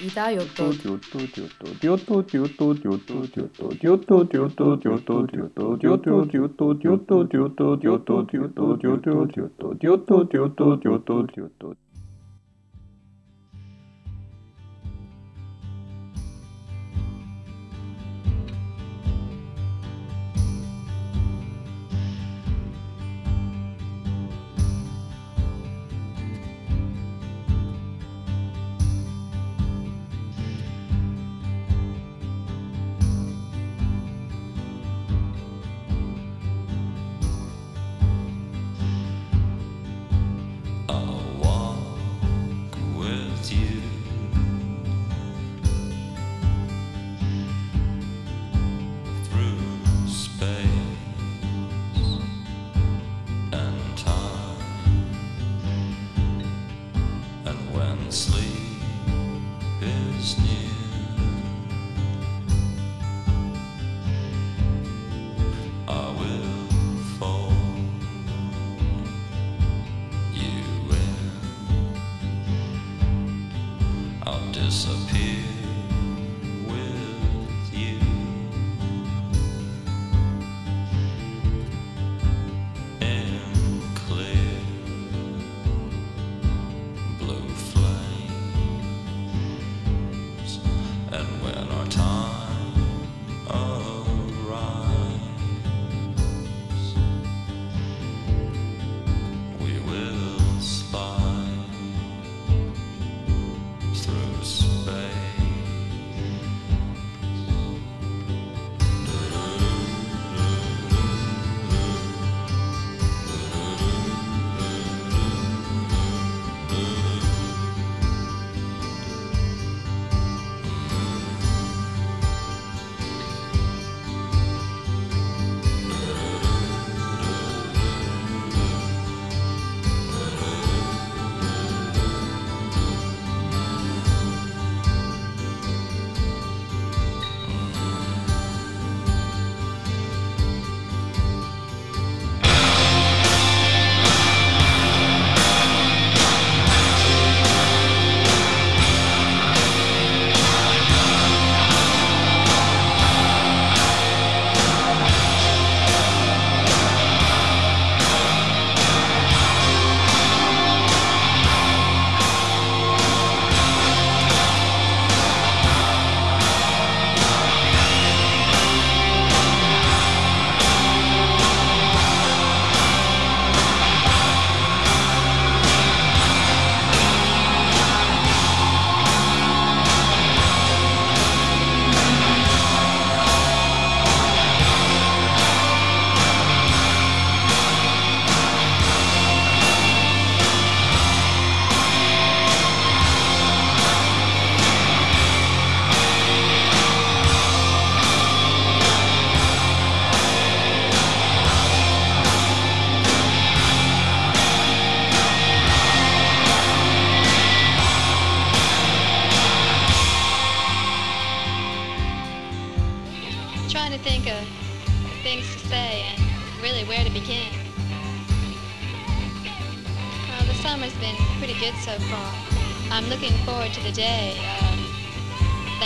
いだよと。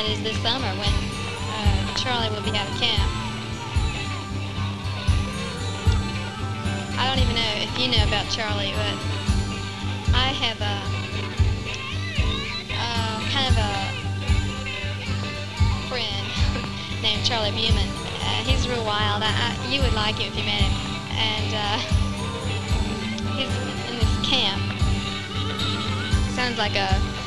That is this summer when uh, Charlie will be out of camp. I don't even know if you know about Charlie, but I have a uh, kind of a friend named Charlie Buman. Uh, he's real wild. I, I, you would like him if you met him. And uh, he's in this camp. Sounds like a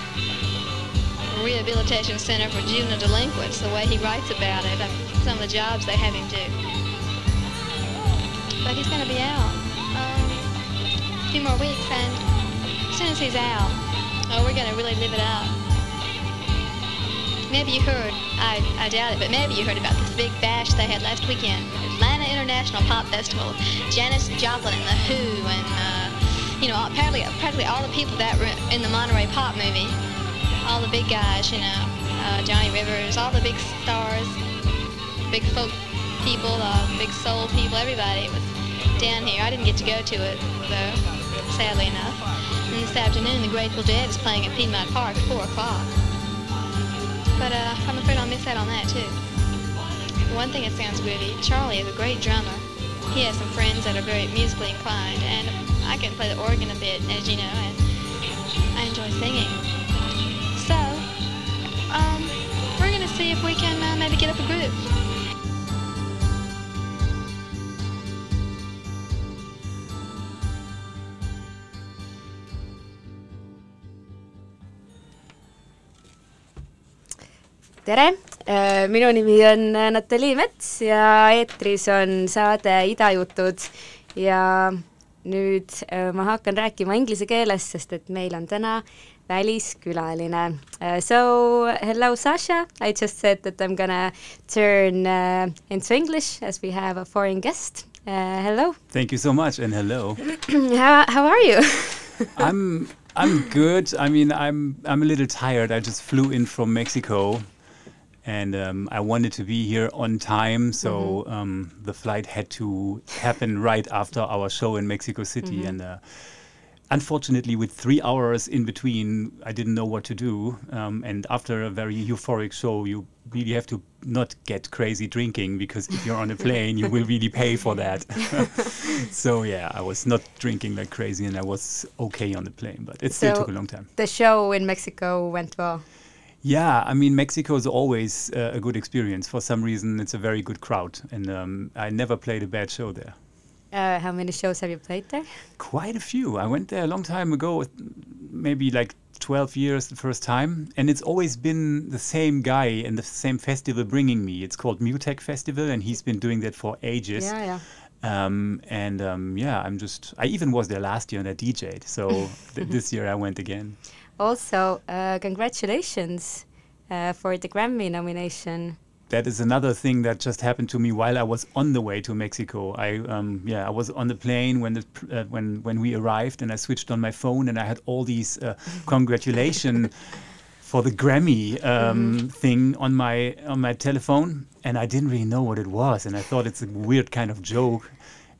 rehabilitation center for juvenile delinquents, the way he writes about it, some of the jobs they have him do. But he's going to be out um, a few more weeks, and as soon as he's out, oh, we're going to really live it up. Maybe you heard, I, I doubt it, but maybe you heard about this big bash they had last weekend. Atlanta International Pop Festival. Janis Joplin and The Who and, uh, you know, apparently, practically all the people that were in the Monterey Pop movie. All the big guys, you know, uh, Johnny Rivers, all the big stars, big folk people, uh, big soul people, everybody was down here. I didn't get to go to it, though, sadly enough. And this afternoon, the Grateful Dead is playing at Piedmont Park at 4 o'clock. But I'm afraid I'll miss out on that too. One thing that sounds weirdy, Charlie is a great drummer. He has some friends that are very musically inclined, and I can play the organ a bit, as you know, and I enjoy singing. If we can uh, maybe get up a group. tere, minu nimi on Natalii Mets ja eetris on saade Idajutud ja nüüd äh, ma hakkan rääkima inglise keeles, sest et meil on täna väliskülaline uh,. So hello Sasha, I just said that I am gonna turn uh, into English as we have a foreign guest uh,. Hello. Thank you so much and hello. how, how are you I'm I'm good. I mean, I'm I'm a little tired. I just flew in from Mexico and um, I wanted to be here on time, so mm -hmm. um, the flight had to happen right after our show in Mexico City, mm -hmm. and uh, unfortunately, with three hours in between, I didn't know what to do. Um, and after a very euphoric show, you really have to not get crazy drinking because if you're on a plane, you will really pay for that. so yeah, I was not drinking like crazy, and I was okay on the plane, but it so still took a long time. The show in Mexico went well. Yeah, I mean, Mexico is always uh, a good experience. For some reason, it's a very good crowd, and um, I never played a bad show there. Uh, how many shows have you played there? Quite a few. I went there a long time ago, maybe like 12 years the first time, and it's always been the same guy and the same festival bringing me. It's called Mutek Festival, and he's been doing that for ages. Yeah, yeah. Um, and um, yeah, I'm just. I even was there last year and I DJ'd, so th this year I went again. Also, uh, congratulations uh, for the Grammy nomination. That is another thing that just happened to me while I was on the way to Mexico. I um, yeah, I was on the plane when the uh, when when we arrived, and I switched on my phone, and I had all these uh, congratulation for the Grammy um, mm-hmm. thing on my on my telephone, and I didn't really know what it was, and I thought it's a weird kind of joke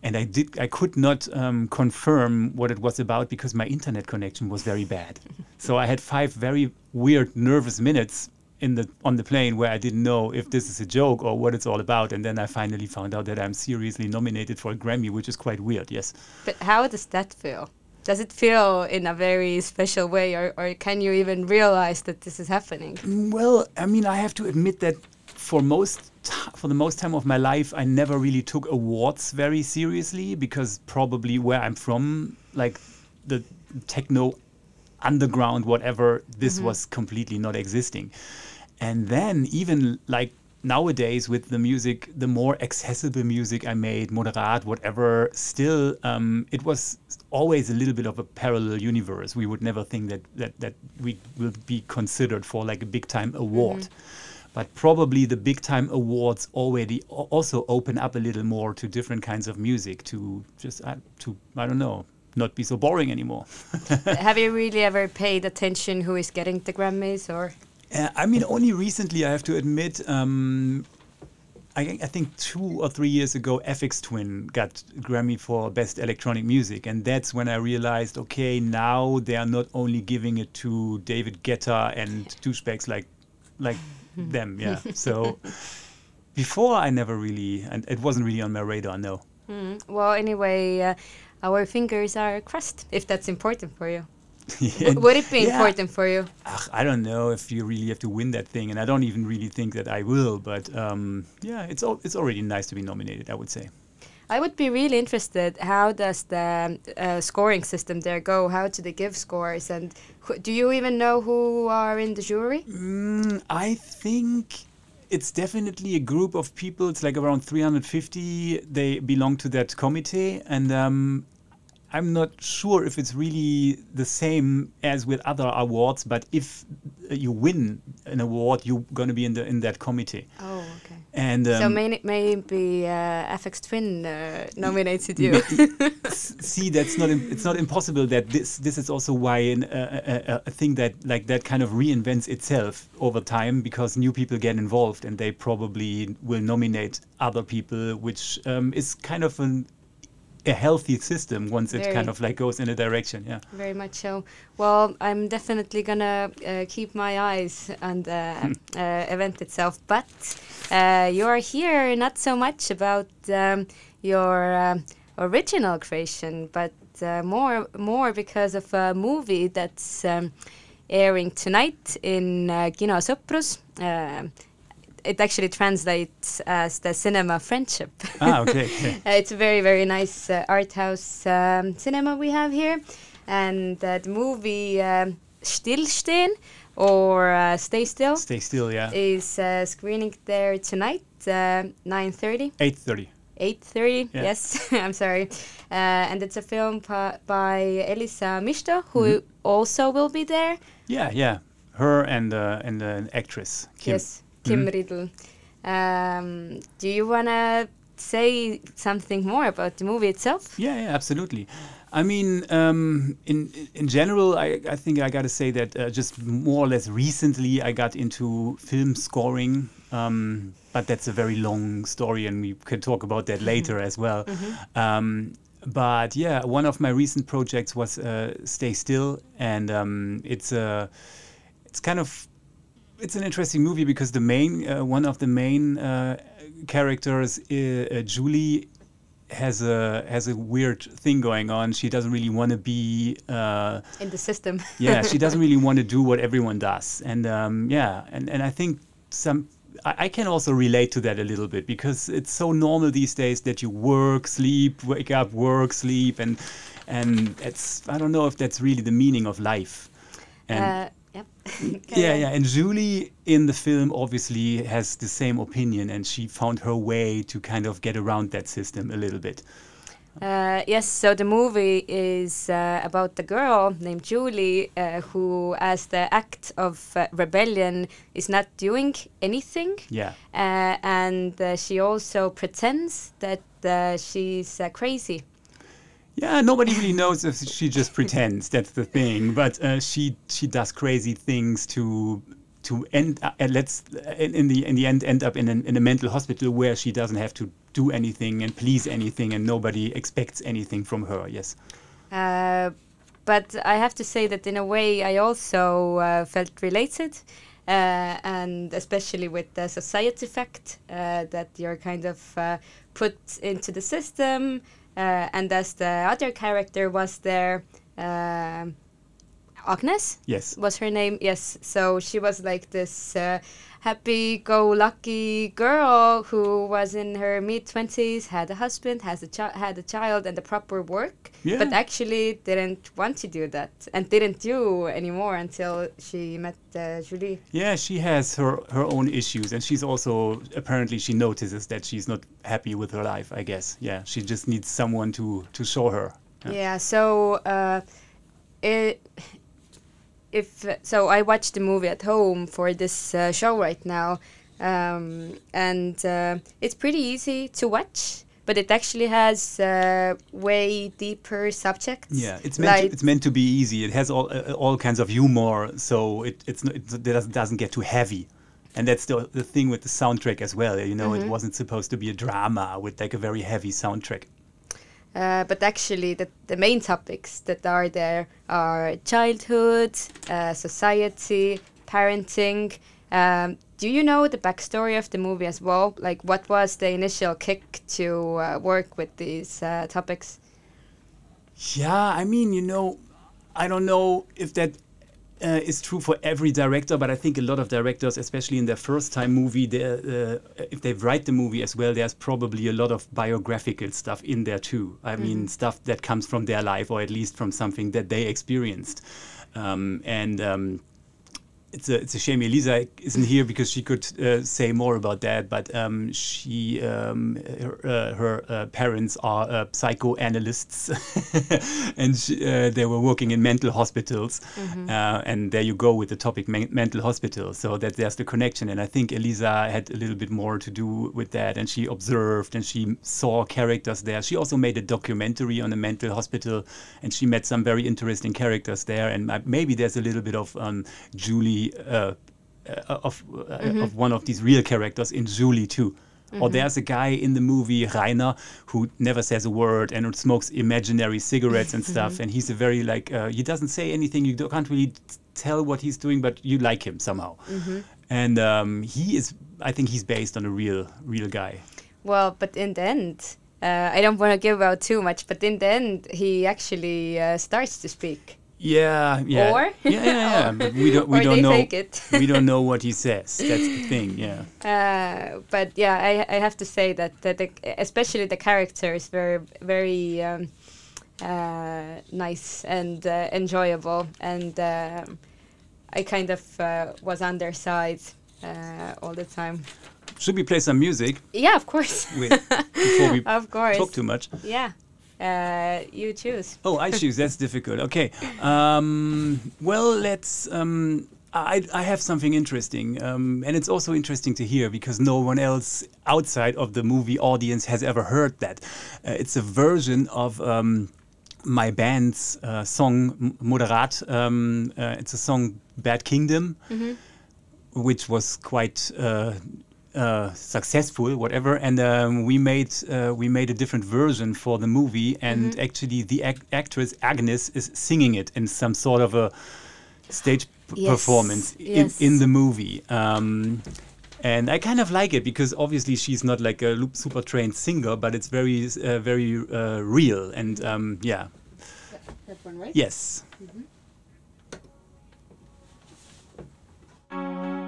and I did I could not um, confirm what it was about because my internet connection was very bad. so I had five very weird nervous minutes in the on the plane where I didn't know if this is a joke or what it's all about. And then I finally found out that I'm seriously nominated for a Grammy which is quite weird yes. But how does that feel? Does it feel in a very special way or, or can you even realize that this is happening? Well I mean I have to admit that for most for the most time of my life, I never really took awards very seriously because probably where I'm from, like the techno underground, whatever, this mm-hmm. was completely not existing. And then even like nowadays with the music, the more accessible music I made, moderat, whatever, still um, it was always a little bit of a parallel universe. We would never think that that that we will be considered for like a big time award. Mm-hmm but probably the big time awards already also open up a little more to different kinds of music to just uh, to I don't know not be so boring anymore. Have you really ever paid attention who is getting the Grammys or? Uh, I mean, only recently I have to admit. Um, I, I, think two or three years ago, Aphex Twin got Grammy for Best Electronic Music, and that's when I realized, okay, now they are not only giving it to David Guetta and douchebags like like them. Yeah. So before I never really, and it wasn't really on my radar. No. Mm. Well, anyway, uh, our fingers are crossed. If that's important for you. yeah. Would it be yeah. important for you? Ugh, I don't know if you really have to win that thing, and I don't even really think that I will. But um, yeah, it's al it's already nice to be nominated. I would say. I would be really interested. How does the uh, scoring system there go? How do they give scores? And do you even know who are in the jury? Mm, I think it's definitely a group of people. It's like around 350. They belong to that committee, and um, I'm not sure if it's really the same as with other awards, but if you win an award, you're going to be in the in that committee. Oh. And um, so may, maybe uh, Aphex Twin uh, nominated you. see, that's not it's not impossible. That this this is also why an, uh, a, a thing that like that kind of reinvents itself over time because new people get involved and they probably will nominate other people, which um, is kind of an a healthy system once it kind of like goes in a direction. Yeah. Very much so. Well, I'm definitely gonna uh, keep my eyes on the Hmm. uh, event itself. But uh, you're here not so much about um, your um original creation, but uh, more more because of a movie that's um, airing tonight in uh, Kino Sõprus. It actually translates as the cinema friendship. Ah, okay. It's a very very nice uh, art house um, cinema we have here, and uh, the movie um, Stillstehen or uh, Stay Still Stay still. Yeah. is uh, screening there tonight, uh, 9:30. Eight thirty. 8.30 Yeah. yes i'm sorry uh, and it's a film by elisa mishto who Mm-hmm. also will be there Yeah, yeah. Her and uh, and an actress. Kim. yes kim Mhm. riddle um, do you want to say something more about the movie itself Yeah, yeah, absolutely. I mean, um, in in general, I, I think I got to say that uh, just more or less recently I got into film scoring, um, but that's a very long story, and we can talk about that later as well. Um, but yeah, one of my recent projects was uh, Stay Still, and um, it's a it's kind of it's an interesting movie because the main uh, one of the main uh, characters, uh, uh, Julie, has a has a weird thing going on. She doesn't really want to be. Uh, in the system yeah, she doesn't really want to do what everyone does, and um, yeah, and and I think some. I I can also relate to that a little bit because it's so normal these days that you work, sleep, wake up, work, sleep, and and it's I don't know if that's really the meaning of life. And uh, yep yeah, yeah. And Julie in the film obviously has the same opinion, and she found her way to kind of get around that system a little bit. Uh, yes, so the movie is uh, about the girl named Julie uh, who, as the act of uh, rebellion, is not doing anything. Yeah. Uh, and uh, she also pretends that uh, she's uh, crazy. Yeah, nobody really knows if she just pretends. That's the thing. But uh, she she does crazy things to to end uh, let's in, in the in the end end up in an, in a mental hospital where she doesn't have to do anything and please anything and nobody expects anything from her. Yes. Uh, but I have to say that in a way I also uh, felt related, uh, and especially with the society fact uh, that you're kind of uh, put into the system, uh, and as the other character was there, um Agnes Yes. was her name. Yes, so she was like this uh, happy-go-lucky girl who was in her mid twenties, had a husband, has a chi- had a child, and a proper work, Yeah. but actually didn't want to do that and didn't do anymore until she met uh, Julie. Yeah, she has her her own issues, and she's also apparently she notices that she's not happy with her life. I guess. Yeah, she just needs someone to to show her. Yeah. so uh, it, if so, I watched the movie at home for this uh, show right now, um, and uh, it's pretty easy to watch. But it actually has uh, way deeper subjects. Yeah, it's meant like, to, it's meant to be easy. It has all uh, all kinds of humor, so it it's not, it doesn't doesn't get too heavy. And that's the the thing with the soundtrack as well. You know, Mm-hmm. it wasn't supposed to be a drama with like a very heavy soundtrack. Uh, but actually, the, the main topics that are there are childhood, uh, society, parenting. Um, do you know the backstory of the movie as well? Like, what was the initial kick to uh, work with these uh, topics? Yeah, I mean, you know, I don't know if that uh, is true for every director, but I think a lot of directors, especially in their first time movie, uh, if they write the movie as well, there's probably a lot of biographical stuff in there too. I mean, stuff that comes from their life or at least from something that they experienced. Um, and um, it's a it's a shame Elisa isn't here because she could uh, say more about that. But um, she um, her, uh, her uh, parents are uh, psychoanalysts, and she, uh, they were working in mental hospitals. Uh, and there you go with the topic men- mental hospitals. So that there's the connection. And I think Elisa had a little bit more to do with that. And she observed and she saw characters there. She also made a documentary on a mental hospital, and she met some very interesting characters there. And maybe there's a little bit of um, Julie uh, uh, of uh, of one of these real characters in Julie too. Or there's a guy in the movie Rainer who never says a word and smokes imaginary cigarettes and stuff. And he's a very like uh, he doesn't say anything. You can't really tell what he's doing, but you like him somehow. And um, he is. I think he's based on a real real guy. Well, but in the end, uh, I don't want to give out too much, but in the end, he actually uh, starts to speak. Yeah, yeah, Or? yeah, yeah, yeah. But we don't, we don't know. we don't know what he says. That's the thing. Yeah. Uh, but yeah, I, I have to say that, that the, especially the characters were very um, uh, nice and uh, enjoyable, and um I kind of uh, was on their side uh, all the time. Should we play some music Yeah, of course, with, before we of course. talk too much? Yeah, uh, you choose. Oh, I choose. That's difficult. Okay. Um, well, let's. Um, I, I have something interesting, um, and it's also interesting to hear because no one else outside of the movie audience has ever heard that. Uh, it's a version of um, my band's uh, song Moderat. Um, uh, it's a song Bad Kingdom, which was quite uh, uh, successful, whatever. And um, we made uh, we made a different version for the movie, and actually the ac- actress Agnes is singing it in some sort of a stage Yes, performance in, yes. in the movie. Um, and I kind of like it because obviously she's not like a super trained singer, but it's very, uh, very uh, real. And um, yeah, That one, right? yes. Here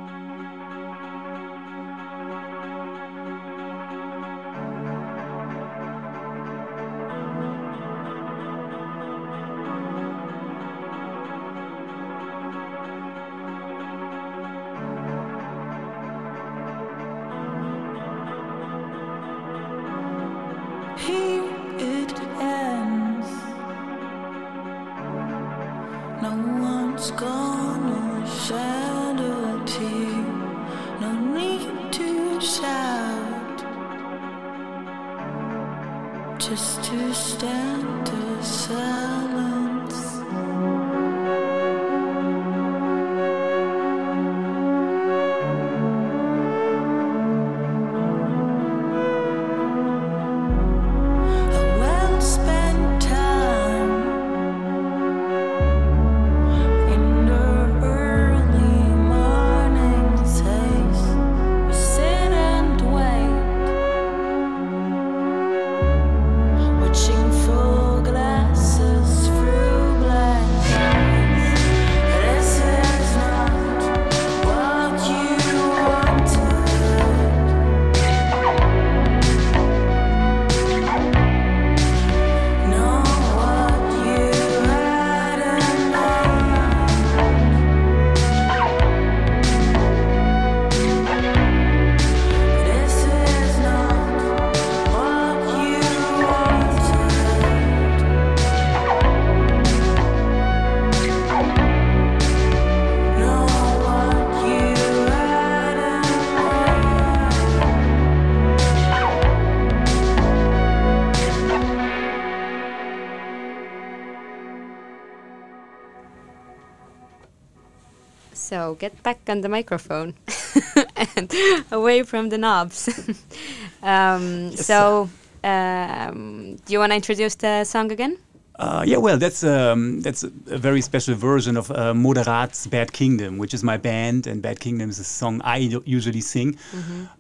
Just to stand the silence. Back on the microphone and away from the knobs. um, so, um, do you want to introduce the song again? Uh, yeah, well, that's um, that's a, very special version of uh, Moderat's "Bad Kingdom," which is my band, and "Bad Kingdom" is a song I usually sing.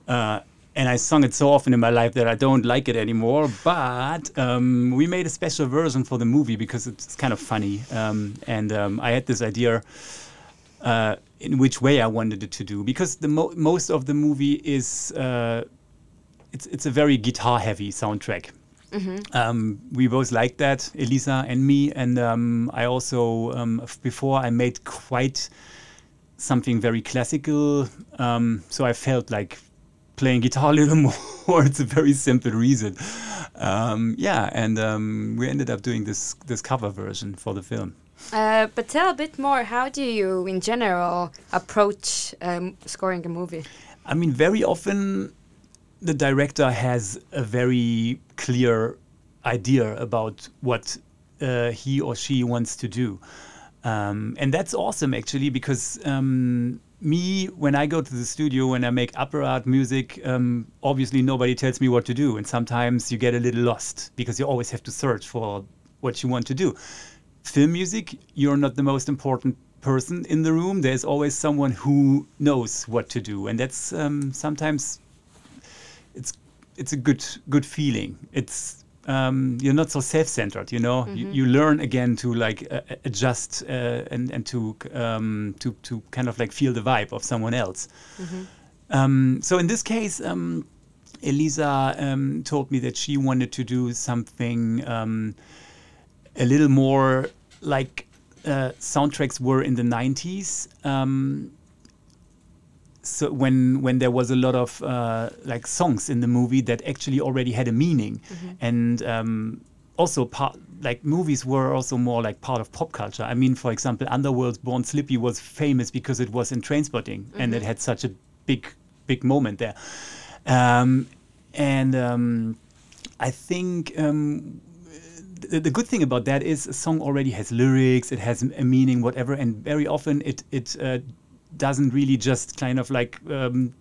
Uh, and I sung it so often in my life that I don't like it anymore. But um, we made a special version for the movie because it's kind of funny. Um, and um, I had this idea uh, in which way I wanted it to do because the mo- most of the movie is uh, it's it's a very guitar heavy soundtrack. Um, we both like that, Elisa and me, and um, I also um, before I made quite something very classical, um, so I felt like playing guitar a little more. it's a very simple reason. Um, yeah, and um, we ended up doing this this cover version for the film. Uh, but tell a bit more. How do you, in general, approach um, scoring a movie? I mean, very often the director has a very clear idea about what uh, he or she wants to do. Um, and that's awesome, actually, because um, me, when I go to the studio, when I make Apparat music, um, obviously nobody tells me what to do. And sometimes you get a little lost because you always have to search for what you want to do. Film music, you're not the most important person in the room. There's always someone who knows what to do. And that's um, sometimes it's it's a good good feeling. It's um, you're not so self-centered, you know. You, you learn again to like uh, adjust uh, and and to um, to to kind of like feel the vibe of someone else. Um, so in this case, um, Elisa um, told me that she wanted to do something um, a little more like uh, soundtracks were in the 90s. Um, so when when there was a lot of uh, like songs in the movie that actually already had a meaning, and um, also part like movies were also more like part of pop culture. I mean, for example, Underworld's Born Slippy was famous because it was in Trainspotting and it had such a big big moment there. Um, and um, I think um, the, the good thing about that is a song already has lyrics, it has a meaning, whatever, and very often it it uh, doesn't really just kind of like um,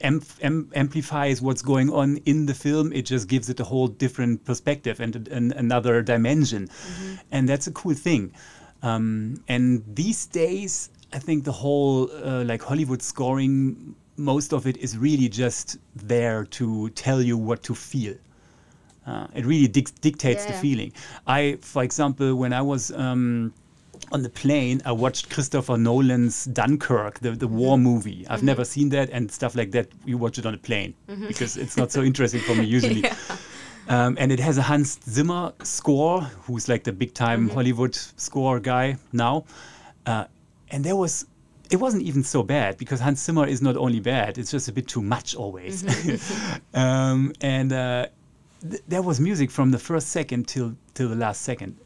am- amplifies what's going on in the film. It just gives it a whole different perspective and, and another dimension, and that's a cool thing. Um, and these days, I think the whole uh, like Hollywood scoring, most of it is really just there to tell you what to feel. Uh, it really dic- dictates the feeling. I, for example, when I was um, on the plane, I watched Christopher Nolan's Dunkirk, the, the war movie. I've never seen that and stuff like that. You watch it on a plane because it's not so interesting for me usually. Um, and it has a Hans Zimmer score, who's like the big time Hollywood score guy now. Uh, and there was, it wasn't even so bad because Hans Zimmer is not only bad, it's just a bit too much always. um, and uh, th- there was music from the first second till till the last second.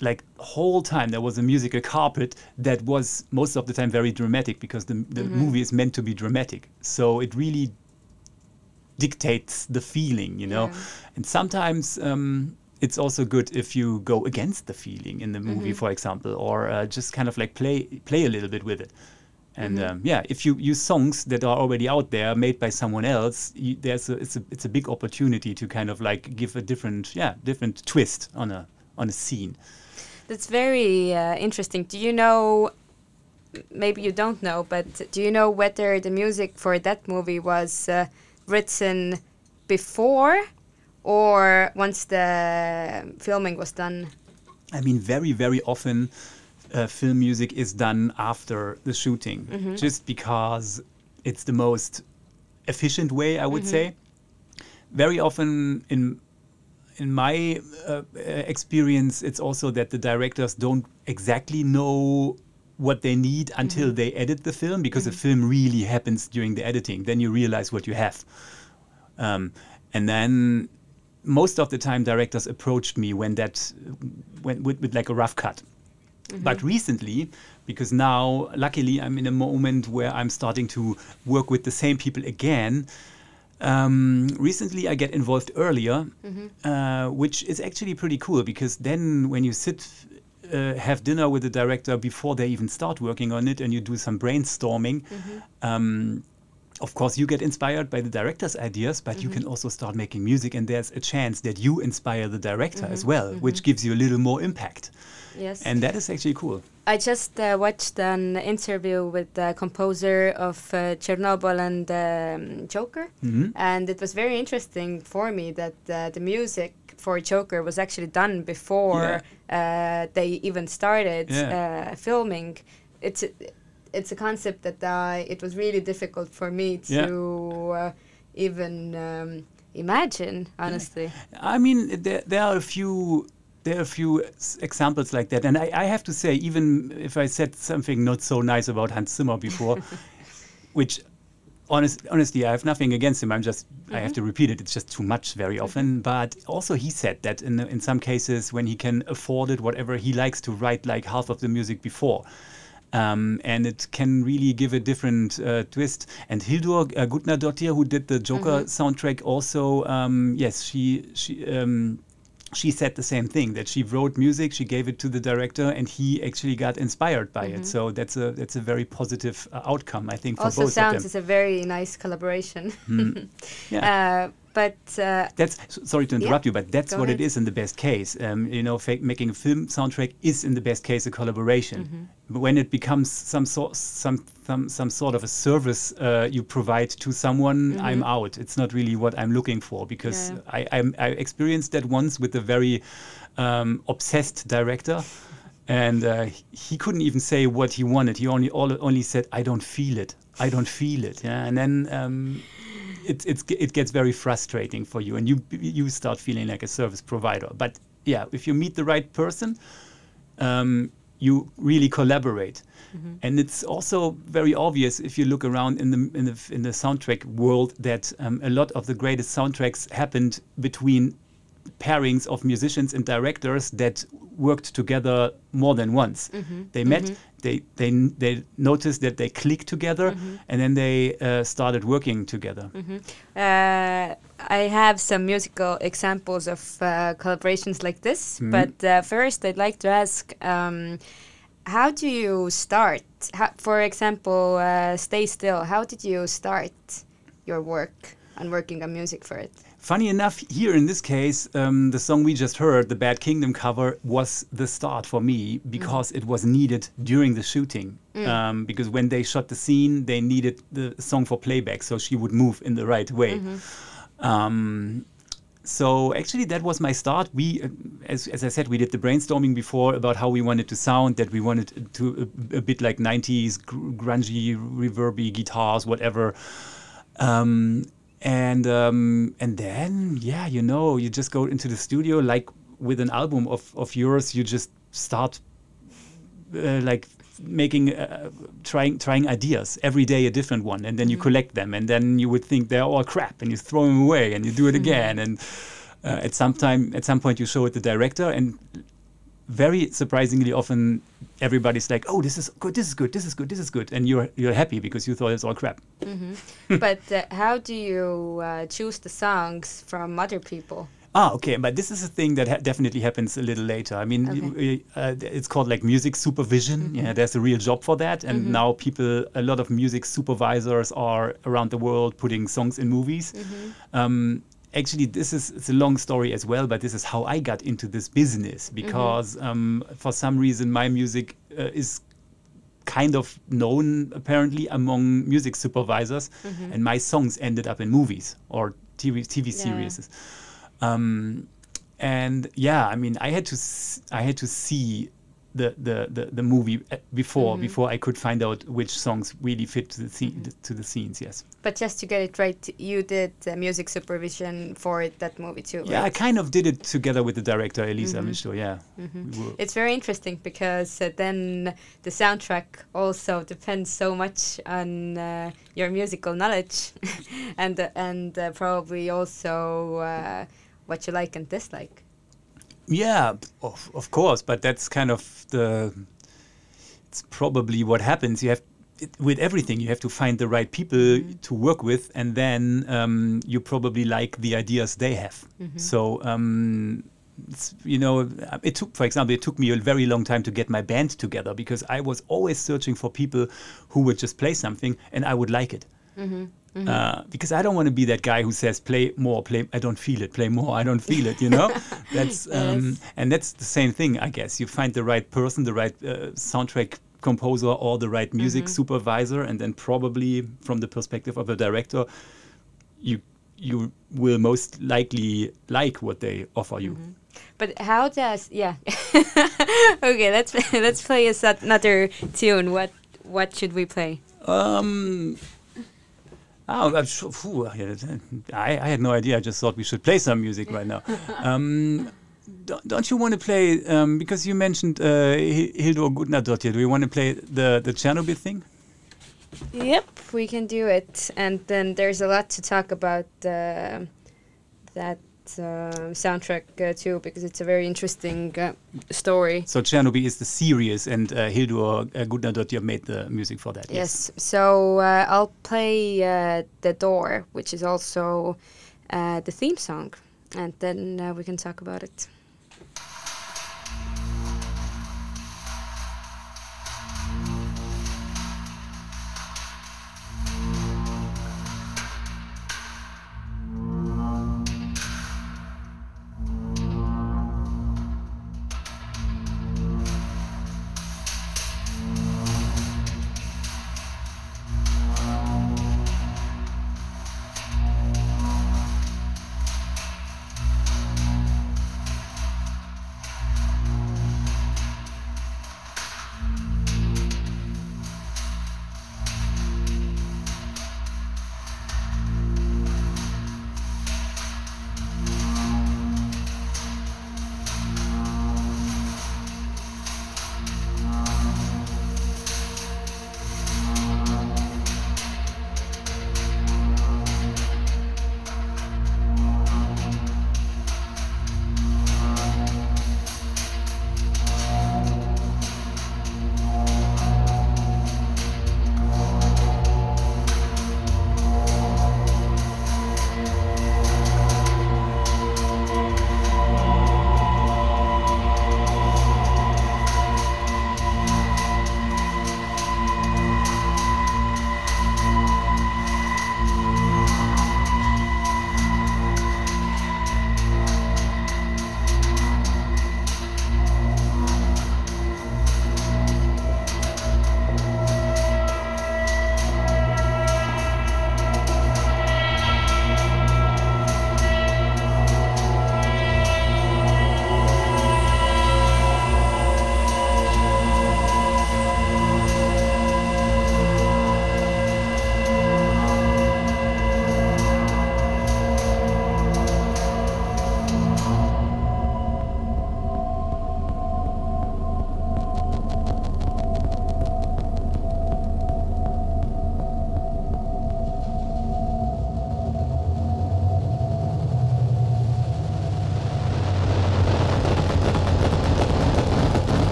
Like whole time there was a musical carpet that was most of the time very dramatic because the, the movie is meant to be dramatic. So it really dictates the feeling, you know. Yeah. And sometimes um, it's also good if you go against the feeling in the movie, for example, or uh, just kind of like play play a little bit with it. And um, yeah, if you use songs that are already out there, made by someone else, you, there's a, it's a it's a big opportunity to kind of like give a different yeah different twist on a on a scene. That's very uh, interesting. Do you know? Maybe you don't know, but do you know whether the music for that movie was uh, written before or once the filming was done? I mean, very, very often uh, film music is done after the shooting, just because it's the most efficient way, I would say. Very often, in in my uh, experience, it's also that the directors don't exactly know what they need until they edit the film, because the film really happens during the editing. Then you realize what you have. Um, and then most of the time directors approached me when that when with, with like a rough cut but recently because now luckily i'm in a moment where i'm starting to work with the same people again um, recently i get involved earlier uh, which is actually pretty cool because then when you sit uh, have dinner with the director before they even start working on it and you do some brainstorming um, of course you get inspired by the director's ideas but you can also start making music and there's a chance that you inspire the director as well which gives you a little more impact Yes. and that is actually cool I just uh, watched an interview with the composer of uh, Chernobyl and um, Joker, Mhm. and it was very interesting for me that uh, the music for Joker was actually done before uh, they even started Yeah. uh, filming. It's it's a concept that uh, it was really difficult for me to Yeah. uh, even um, imagine, honestly. I mean, there, there are a few there are a few examples like that, and I, I have to say, even if I said something not so nice about Hans Zimmer before, which honest, honestly I have nothing against him. I'm just I have to repeat it. It's just too much very often. But also he said that in in some cases when he can afford it, whatever he likes to write like half of the music before. Um, and it can really give a different uh, twist. And Hildur uh, Gudnadottir, who did the Joker soundtrack, also um, yes, she she um, she said the same thing that she wrote music, she gave it to the director, and he actually got inspired by it. So that's a that's a very positive uh, outcome, I think, for also sounds them. a very nice collaboration. Yeah. uh, but uh, That's sorry to interrupt you, but that's what it ahead. is in the best case. Um, you know, making a film soundtrack is in the best case a collaboration. Mm-hmm. But when it becomes some sort, some, some, some sort of a service uh, you provide to someone, I'm out. It's not really what I'm looking for because. Yeah. I, I'm, I experienced that once with a very um, obsessed director. And uh, he- he couldn't even say what he wanted. He only all, only said, "I don't feel it. I don't feel it." Yeah, and then um, it, it's, it gets very frustrating for you and you you start feeling like a service provider. But yeah if you meet the right person um, you really collaborate. And it's also very obvious if you look around in the in the, in the soundtrack world that um, a lot of the greatest soundtracks happened between pairings of musicians and directors that worked together more than once. They met, they, they they noticed that they clicked together, and then they uh, started working together. Uh, I have some musical examples of uh, collaborations like this, Mm-hmm. but uh, first I'd like to ask um, how do you start? How, for example, uh, Stay Still, how did you start your work and working on music for it? Funny enough, here in this case, um, the song we just heard, the Bad Kingdom cover, was the start for me because it was needed during the shooting. Um, because when they shot the scene, they needed the song for playback, so she would move in the right way. Um, so actually, that was my start. We, uh, as, as I said, we did the brainstorming before about how we wanted to sound. That we wanted to a, a bit like '90s grungy, reverby guitars, whatever. Um, and um, and then yeah, you know, you just go into the studio like with an album of of yours. You just start uh, like making uh, trying trying ideas every day a different one and then you collect them and then you would think they're all crap and you throw them away and you do it again and uh, at some time at some point you show it the director and very surprisingly often everybody's like oh this is good this is good this is good this is good and you're you're happy because you thought it's all crap but uh, how do you uh, choose the songs from other people? Ah, okay, but this is a thing that ha- definitely happens a little later. I mean, Okay. uh, it's called like music supervision. Yeah, there's a real job for that, and now people, a lot of music supervisors are around the world putting songs in movies. Um, actually, this is it's a long story as well, but this is how I got into this business because um, for some reason my music uh, is kind of known apparently among music supervisors, and my songs ended up in movies or TV TV Yeah. series. Um, and yeah, I mean, I had to s- I had to see the the the, the movie uh, before before I could find out which songs really fit to the scene, to the scenes. Yes. But just to get it right, you did uh, music supervision for that movie too. Yeah, I kind of did it together with the director Elisa Mishto. Yeah. We It's very interesting because uh, then the soundtrack also depends so much on uh, your musical knowledge, and uh, and uh, probably also uh, what you like and dislike. Yeah, of, of course, but that's kind of the. It's probably what happens. You have it, with everything. You have to find the right people to work with, and then um, you probably like the ideas they have. So. Um, it's, you know, it took, for example, it took me a very long time to get my band together because I was always searching for people who would just play something and I would like it. Uh, because I don't want to be that guy who says play more, play. I don't feel it. Play more. I don't feel it. You know, that's um, and that's the same thing. I guess you find the right person, the right uh, soundtrack composer, or the right music supervisor, and then probably from the perspective of a director, you you will most likely like what they offer you. But how does yeah? okay, let's let's play another tune. What what should we play? Um. Oh, I'm sure, phew, I, I had no idea. I just thought we should play some music right now. Um, don't, don't you want to play? Um, because you mentioned uh, Hi- Hildur Gudnadottir. Do you want to play the the Chernobyl thing? Yep, we can do it. And then there's a lot to talk about uh, that soundtrack uh, too, because it's a very interesting uh, story. So Chernobyl is the series, and uh, Hildur uh, Gudnadottir made the music for that. Yes. So uh, I'll play uh, The Door, which is also uh, the theme song, and then uh, we can talk about it.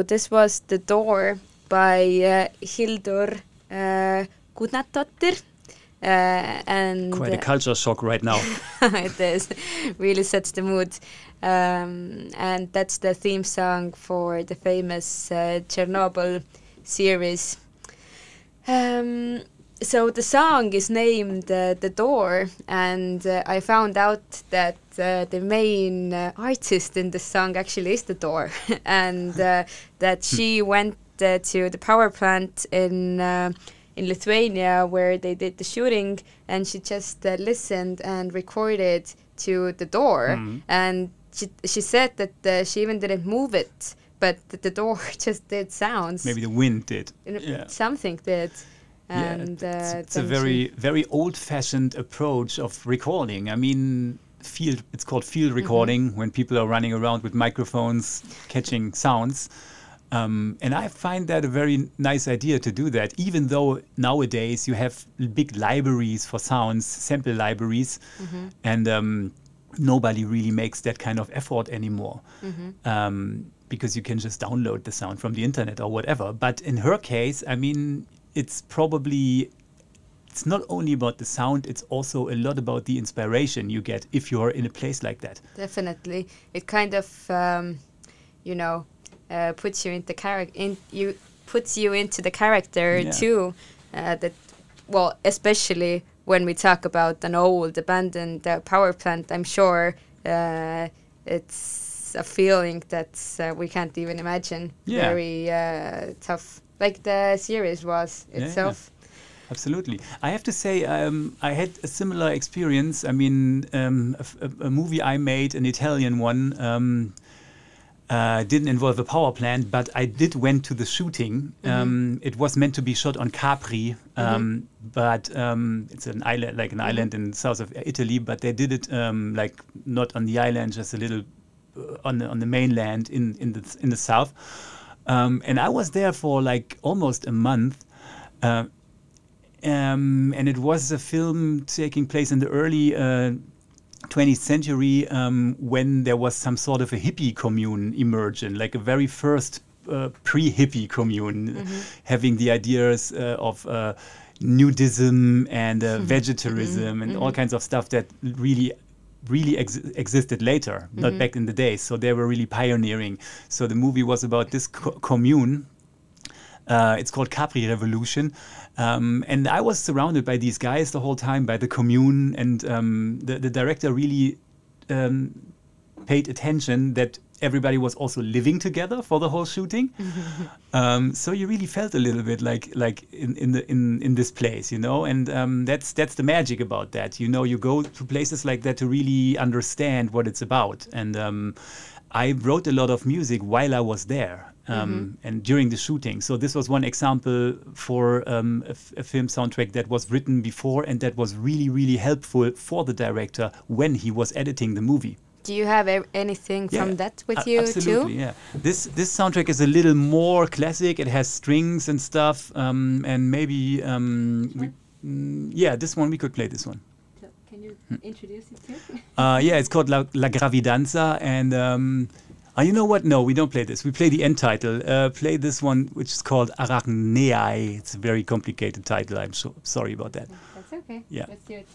So this was The Door by uh, Hildur uh. Uh, and Quite a culture shock right now. it is really sets the mood um, and that's the theme song for the famous uh, chernobyl series um, so the song is named uh, the door and uh, i found out that uh, the main uh, artist in the song actually is the door and uh, that she went uh, to the power plant in uh, in Lithuania where they did the shooting and she just uh, listened and recorded to the door Mhm. and she, she said that uh, she even didn't move it but that the door just did sounds Maybe the wind did. Yeah. something did Yeah, it's, uh, it's a very very old-fashioned approach of recording. I mean, field. It's called Mm-hmm. field recording when people are running around with microphones, catching sounds. Um, and I find that a very nice idea to do that. Even though nowadays you have big libraries for sounds, sample libraries, Mm-hmm. and um, nobody really makes that kind of effort anymore Mm-hmm. um, because you can just download the sound from the internet or whatever. But in her case, I mean, it's probably it's not only about the sound; it's also a lot about the inspiration you get if you're in a place like that. definitely it kind of um, you know uh, puts you into character in you puts you into the character Yeah. too uh, that well especially when we talk about an old abandoned uh, power plant i'm sure uh, it's a feeling that uh, we can't even imagine Yeah. very uh, tough like the series was Yeah, yeah. itself Absolutely. I have to say, um, I had a similar experience. I mean, um, a, f- a- a movie I made, an Italian one, um, uh, didn't involve a power plant, but I did went to the shooting. Um, it was meant to be shot on Capri, um, but um, it's an island, like an island in south of Italy. But they did it um, like not on the island, just a little uh, on the on the mainland in in the in the south. Um, and I was there for like almost a month. Uh, um, and it was a film taking place in the early uh, 20th century um, when there was some sort of a hippie commune emerging, like a very first uh, pre-hippie commune, having the ideas uh, of uh, nudism and uh, vegetarism and all kinds of stuff that really really ex- existed later not back in the days so they were really pioneering. So the movie was about this co- commune uh, it's called Capri Revolution. Um, and I was surrounded by these guys the whole time, by the commune, and um, the, the director really um, paid attention that everybody was also living together for the whole shooting. um, so you really felt a little bit like like in, in the in, in this place, you know, and um, that's that's the magic about that. You know, you go to places like that to really understand what it's about. And um, I wrote a lot of music while I was there. Um, And during the shooting, so this was one example for um, a, f- a film soundtrack that was written before and that was really, really helpful for the director when he was editing the movie. Do you have a- anything from that with a- you absolutely, too yeah. This this soundtrack is a little more classic. It has strings and stuff, um, and maybe um, we, mm, yeah, this one we could play this one. can you introduce it too Uh, yeah, it's called La, La Gravidanza, and um, uh, you know what? No, we don't play this. We play the end title. Uh, play this one, which is called Arachneae. It's a very complicated title. I'm so sorry about that. That's okay. Yeah. Let's do it.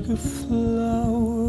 Like a flower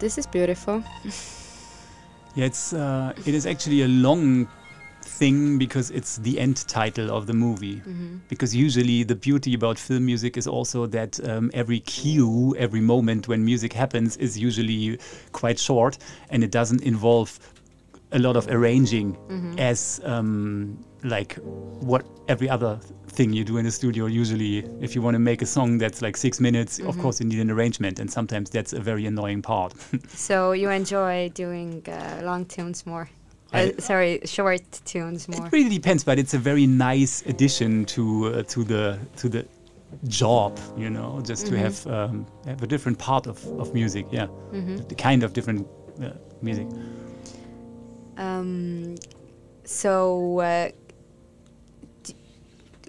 this is beautiful. Yeah, it's uh, it is actually a long thing because it's the end title of the movie. Because usually the beauty about film music is also that um, every cue, every moment when music happens is usually quite short and it doesn't involve a lot of arranging as um, like what every other thing you do in the studio usually if you want to make a song that's like six minutes of course you need an arrangement and sometimes that's a very annoying part So you enjoy doing uh, long tunes more? Uh, sorry, short tunes more. It really depends, but it's a very nice addition to uh, to the to the job, you know, just to have um, have a different part of, of music. Yeah, the kind of different uh, music. Um, so uh, d-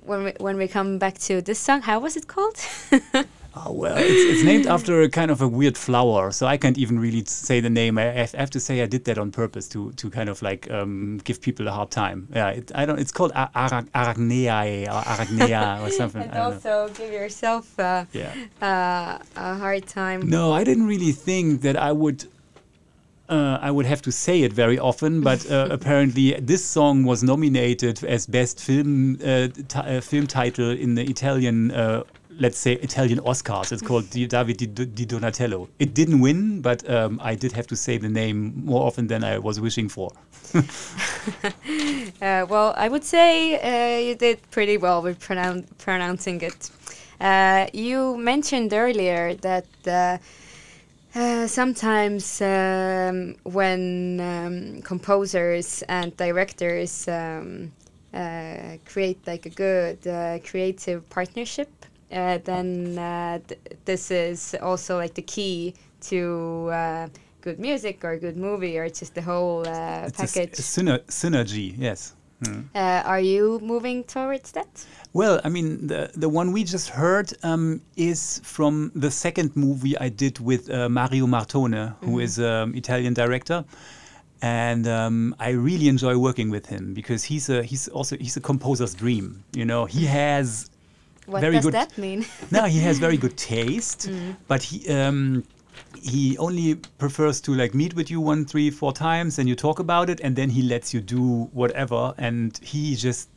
when we when we come back to this song, how was it called? Oh well, it's, it's named after a kind of a weird flower, so I can't even really say the name. I, I have- to say I did that on purpose to to kind of like um, give people a hard time. Yeah, it, I don't. It's called Ar- Arachneae or Arachnea or something. and don't know. also give yourself uh, Yeah. uh, a hard time. No, I didn't really think that I would. Uh, I would have to say it very often, but uh, apparently this song was nominated as best film uh, uh, film title in the Italian, uh, let's say Italian Oscars. It's called Di David Di, Di Donatello. It didn't win, but um, I did have to say the name more often than I was wishing for. Uh, well, I would say uh, you did pretty well with pronoun- pronouncing it. Uh, you mentioned earlier that uh, sometimes um, when um, composers and directors um, uh, create like a good uh, creative partnership, uh, then uh, th- this is also like the key to uh, good music or good movie or just the whole uh, package. a syner- synergy, yes. Uh, are you moving towards that? Well, I mean, the the one we just heard um, is from the second movie I did with uh, Mario Martone, who is an Italian director, and um, I really enjoy working with him because he's a he's also he's a composer's dream. You know, he has What Very does good. that mean? no, he has very good taste, but he um, he only prefers to like meet with you one, three, four times, and you talk about it, and then he lets you do whatever, and he just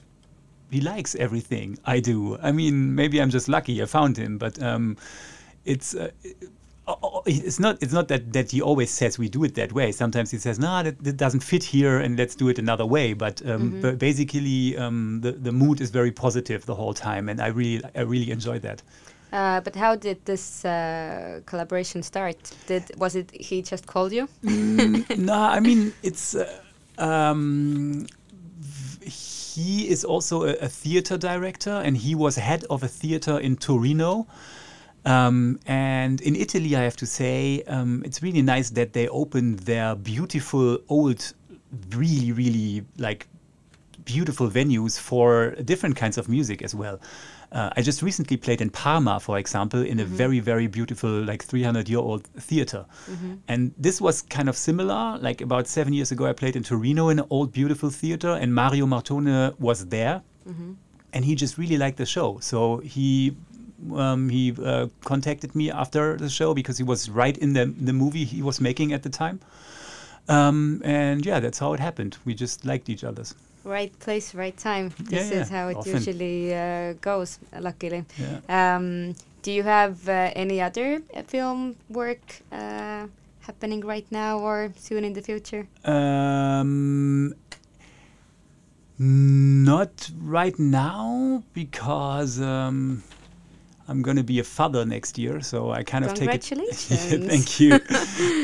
he likes everything I do. I mean, maybe I'm just lucky I found him, but um, it's. Uh, oh, oh, it's not. It's not that, that he always says we do it that way. Sometimes he says, "No, that, that doesn't fit here, and let's do it another way." But um, ba- basically, um, the the mood is very positive the whole time, and I really I really enjoy that. Uh, but how did this uh, collaboration start? Did was it he just called you? no, I mean it's. Uh, um, he is also a, a theater director, and he was head of a theater in Torino. Um, and in Italy, I have to say, um, it's really nice that they opened their beautiful old, really, really like beautiful venues for different kinds of music as well. Uh, I just recently played in Parma, for example, in a very, very beautiful, like 300 year old theater. And this was kind of similar. Like about seven years ago, I played in Torino in an old, beautiful theater, and Mario Martone was there. And he just really liked the show. So he. Um, he uh, contacted me after the show because he was right in the the movie he was making at the time, um, and yeah, that's how it happened. We just liked each other's. Right place, right time. This Yeah, is how it often. usually uh, goes. Luckily. Yeah. Um, do you have uh, any other uh, film work uh, happening right now or soon in the future? Um, not right now because um, I'm going to be a father next year, so I kind of take it. Congratulations. thank you.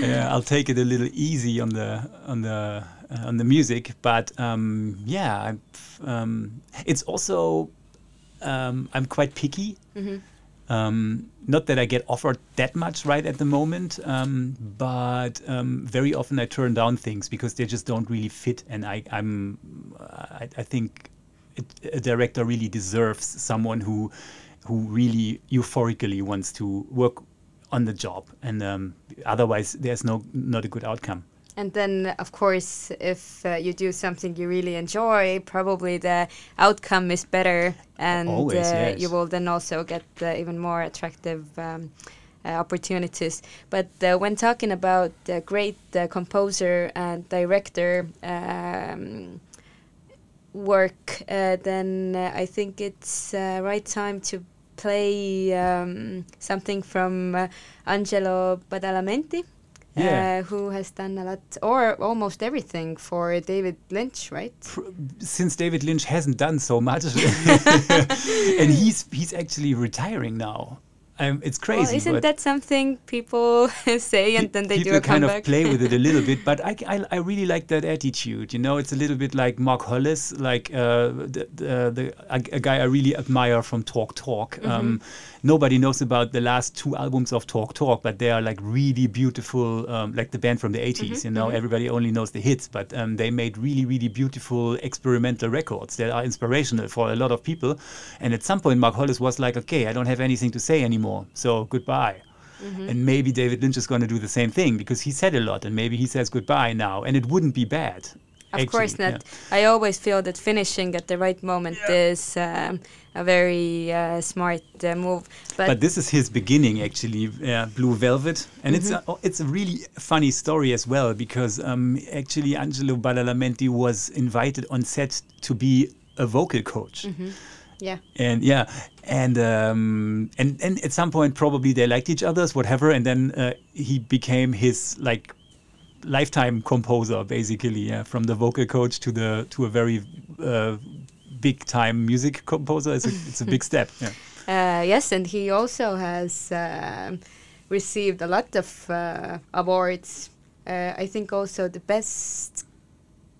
yeah, I'll take it a little easy on the on the uh, on the music, but um, yeah, um, it's also um, I'm quite picky. Um, not that I get offered that much right at the moment, um, but um, very often I turn down things because they just don't really fit, and I, I'm I, I think it, a director really deserves someone who who really euphorically wants to work on the job, and um, otherwise there's no not a good outcome. And then, of course, if uh, you do something you really enjoy, probably the outcome is better, and Always, uh, yes. you will then also get uh, even more attractive um, uh, opportunities. But uh, when talking about the great uh, composer and director um, work, uh, then I think it's uh, right time to play um, something from uh, Angelo Badalamenti. Yeah. Uh, who has done a lot or almost everything for David Lynch, right? pr- since David Lynch hasn't done so much, and he's he's actually retiring now. Um, it's crazy. Well, isn't that something people say and then they do a kind comeback? of play with it a little bit, but I, I, I really like that attitude. You know, it's a little bit like Mark Hollis, like uh, the, the, the a, a guy I really admire from Talk Talk. Mm-hmm. Um, nobody knows about the last two albums of Talk Talk, but they are like really beautiful, um, like the band from the 80s. Mm-hmm, You know, everybody only knows the hits, but um, they made really, really beautiful experimental records that are inspirational for a lot of people. And at some point, Mark Hollis was like, okay, I don't have anything to say anymore, so goodbye. And maybe David Lynch is going to do the same thing because he said a lot, and maybe he says goodbye now, and it wouldn't be bad. Of course actually, not. I always feel that finishing at the right moment is um, a very uh, smart uh, move. But, But this is his beginning, actually, uh, Blue Velvet, and it's Mm-hmm. a, it's a really funny story as well because um, actually Angelo Badalamenti was invited on set to be a vocal coach. Yeah, and yeah and um and and at some point probably they liked each other's whatever and then uh, he became his like lifetime composer basically yeah from the vocal coach to the to a very uh, big time music composer. It's a, it's a big step yeah. Uh, yes, and he also has um received a lot of uh, awards. Uh, I think also the best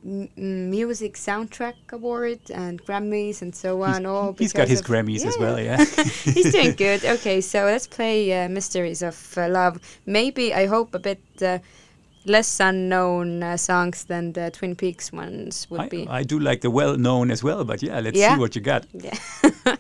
m- music soundtrack award and Grammys and so on. all he's got his grammys as well yeah He's doing good. Okay, so let's play uh, Mysteries of uh, Love. Maybe, I hope, a bit uh, less unknown uh, songs than the Twin Peaks ones would I, be. I do like the well known as well but yeah let's Yeah. see what you got yeah.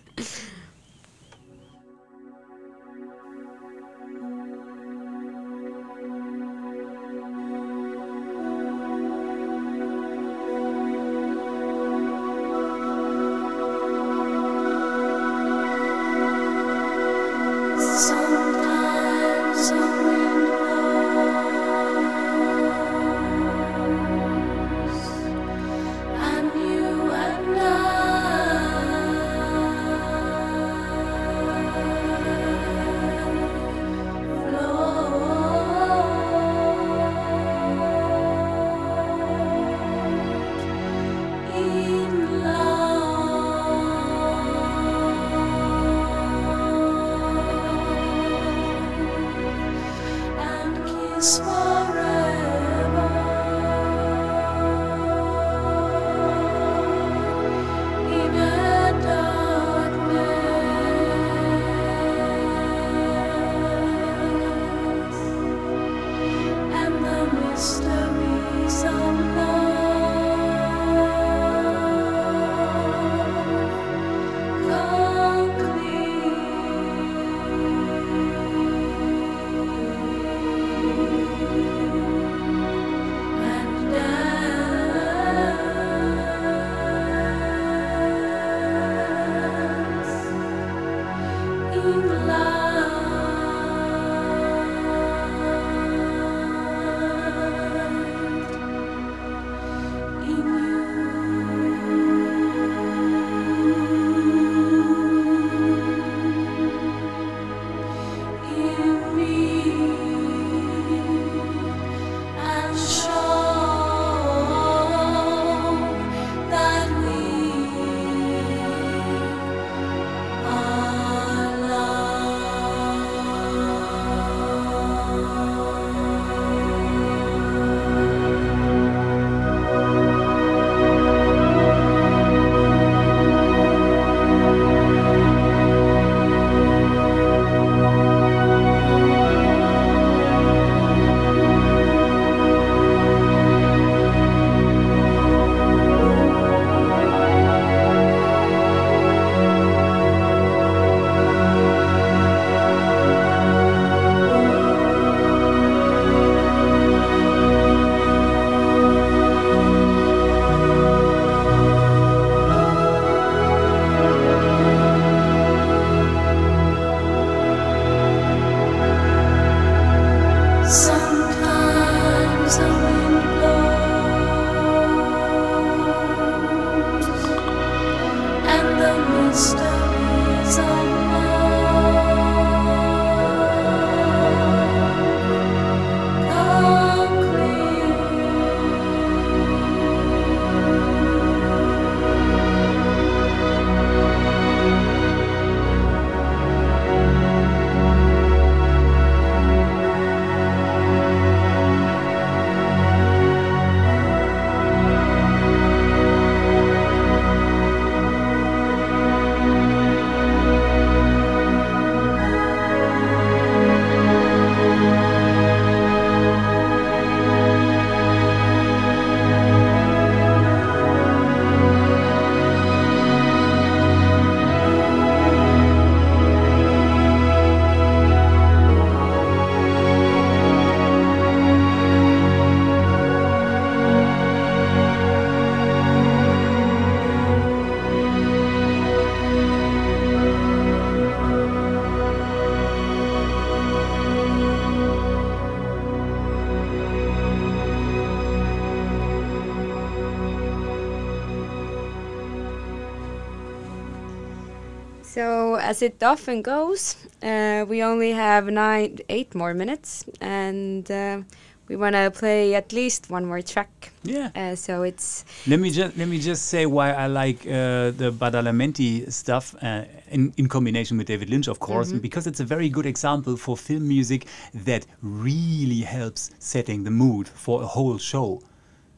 as it often goes, uh, we only have nine, eight more minutes, and uh, we want to play at least one more track. Yeah. Uh, so it's Let me just let me just say why I like uh, the Badalamenti stuff uh, in in combination with David Lynch, of course, because it's a very good example for film music that really helps setting the mood for a whole show.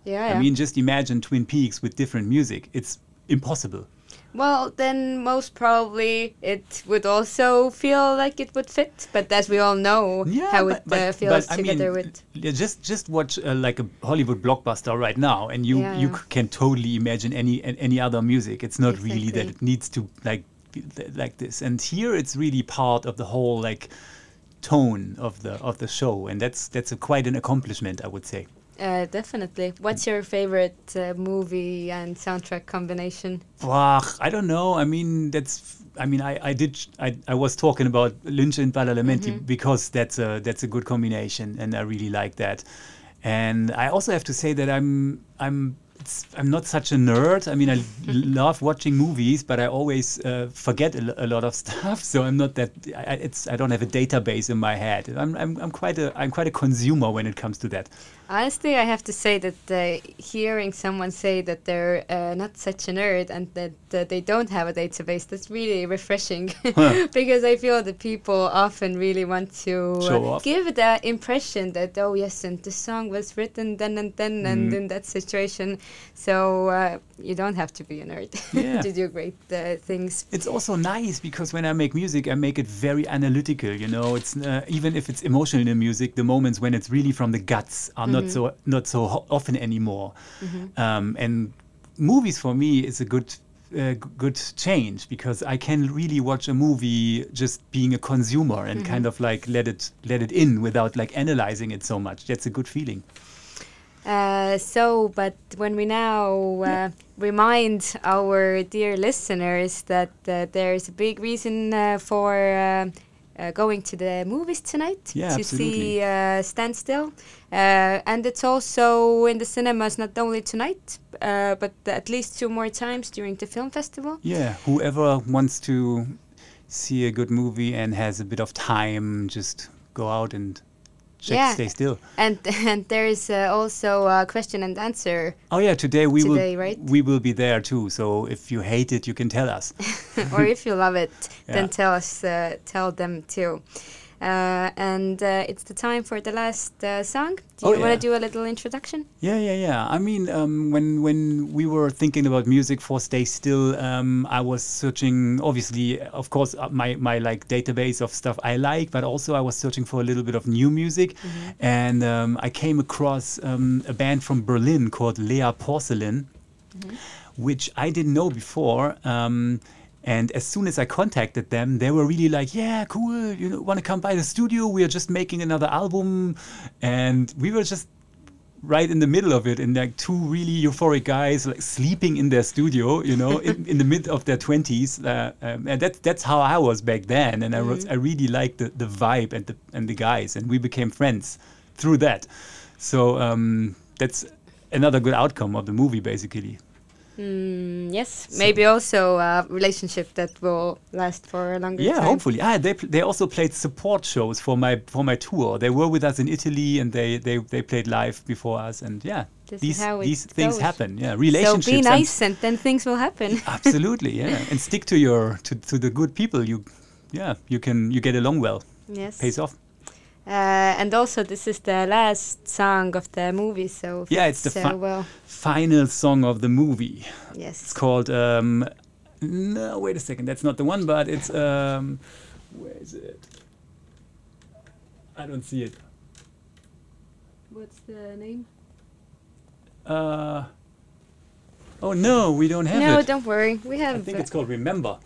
yeah. I yeah. mean, just imagine Twin Peaks with different music. It's impossible. Well, then most probably it would also feel like it would fit. But as we all know, how it uh, feels I together mean, with yeah, just just watch uh, like a Hollywood blockbuster right now, and you Yeah, you c- can totally imagine any any other music. It's not really that it needs to like like this. And here, it's really part of the whole like tone of the of the show, and that's that's a, quite an accomplishment, I would say. Uh, definitely. What's your favorite uh, movie and soundtrack combination? Ugh, I don't know. I mean, that's. I mean, I, I did. I, I was talking about Lynch and Badalamenti Mm-hmm. because that's a that's a good combination, and I really like that. And I also have to say that I'm I'm it's, I'm not such a nerd. I mean, I love watching movies, but I always uh, forget a, a lot of stuff. So I'm not that. I, I- it's I don't have a database in my head. I'm, I'm I'm quite a I'm quite a consumer when it comes to that. Honestly, I have to say that uh, hearing someone say that they're uh, not such a nerd and that uh, they don't have a database, that's really refreshing. because I feel that people often really want to uh, give the impression that, oh, yes, and the song was written then and then Mm-hmm. and in that situation. So uh, you don't have to be a nerd Yeah. to do great uh, things. It's also nice because when I make music, I make it very analytical. You know, it's uh, even if it's emotional in the music, the moments when it's really from the guts are not so not so often anymore. Um, and movies for me is a good. Uh, good change because I can really watch a movie just being a consumer and kind of like let it let it in without like analyzing it so much. That's a good feeling. Uh, so, but when we now uh, remind our dear listeners that uh, there's a big reason uh, for uh, going to the movies tonight Yeah, to absolutely. see uh, Stay Still, uh, and it's also in the cinemas not only tonight, uh, but at least two more times during the film festival. Yeah, whoever wants to see a good movie and has a bit of time, just go out and check Yeah. Stay Still. And and there is uh, also a question and answer, Oh yeah, today we Today, will right? we will be there too. So if you hate it, you can tell us. or if you love it, then tell us, uh, tell them too. Uh, and uh, it's the time for the last uh, song. Do Oh, you want yeah. to do a little introduction? Yeah, yeah, yeah. I mean, um, when when we were thinking about music for Stay Still, um, I was searching. Obviously, of course, uh, my my like database of stuff I like, but also I was searching for a little bit of new music, and um, I came across um, a band from Berlin called Lea Porcelain, which I didn't know before. And as soon as I contacted them, they were really like, "Yeah, cool. You know, want to come by the studio? We are just making another album," and we were just right in the middle of it and like two really euphoric guys like sleeping in their studio you know in, in the mid of their 20s uh, um, and that's that's how i was back then and i was i really liked the, the vibe and the and the guys and we became friends through that so um, that's another good outcome of the movie basically Mm, yes, maybe also a relationship that will last for a longer Yeah, time. Yeah, hopefully. Ah, they pl- they also played support shows for my for my tour. They were with us in Italy and they they, they played live before us. And yeah, This is these these things goes. happen. Yeah, relationships. So be and- nice, and then things will happen. Absolutely, yeah, and stick to your to, to the good people. You, yeah, you can you get along well. yes. Pays off. Uh, and also, this is the last song of the movie, so Yeah, it's the so fi- well. Final song of the movie. Yes, it's called. Um, no, wait a second. That's not the one, but it's. Um, where is it? I don't see it. What's the name? Uh, oh no, we don't have no, it. No, don't worry. We have. I think it's called Remember.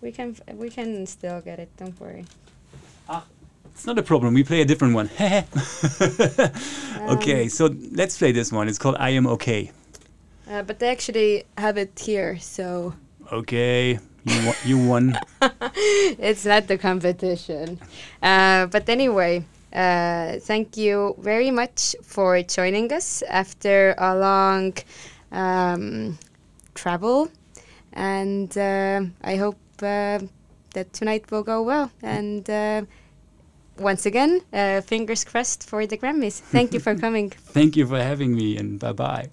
we can. f- We can still get it. Don't worry. It's not a problem. We play a different one. okay, so let's play this one. It's called I Am Okay. Uh, but they actually have it here, so Okay, you, you won. it's not the competition. Uh, but anyway, uh, thank you very much for joining us after a long um, travel, and uh, I hope uh, that tonight will go well. And uh, once again, uh, fingers crossed for the Grammys. Thank you for coming. Thank you for having me, and bye bye.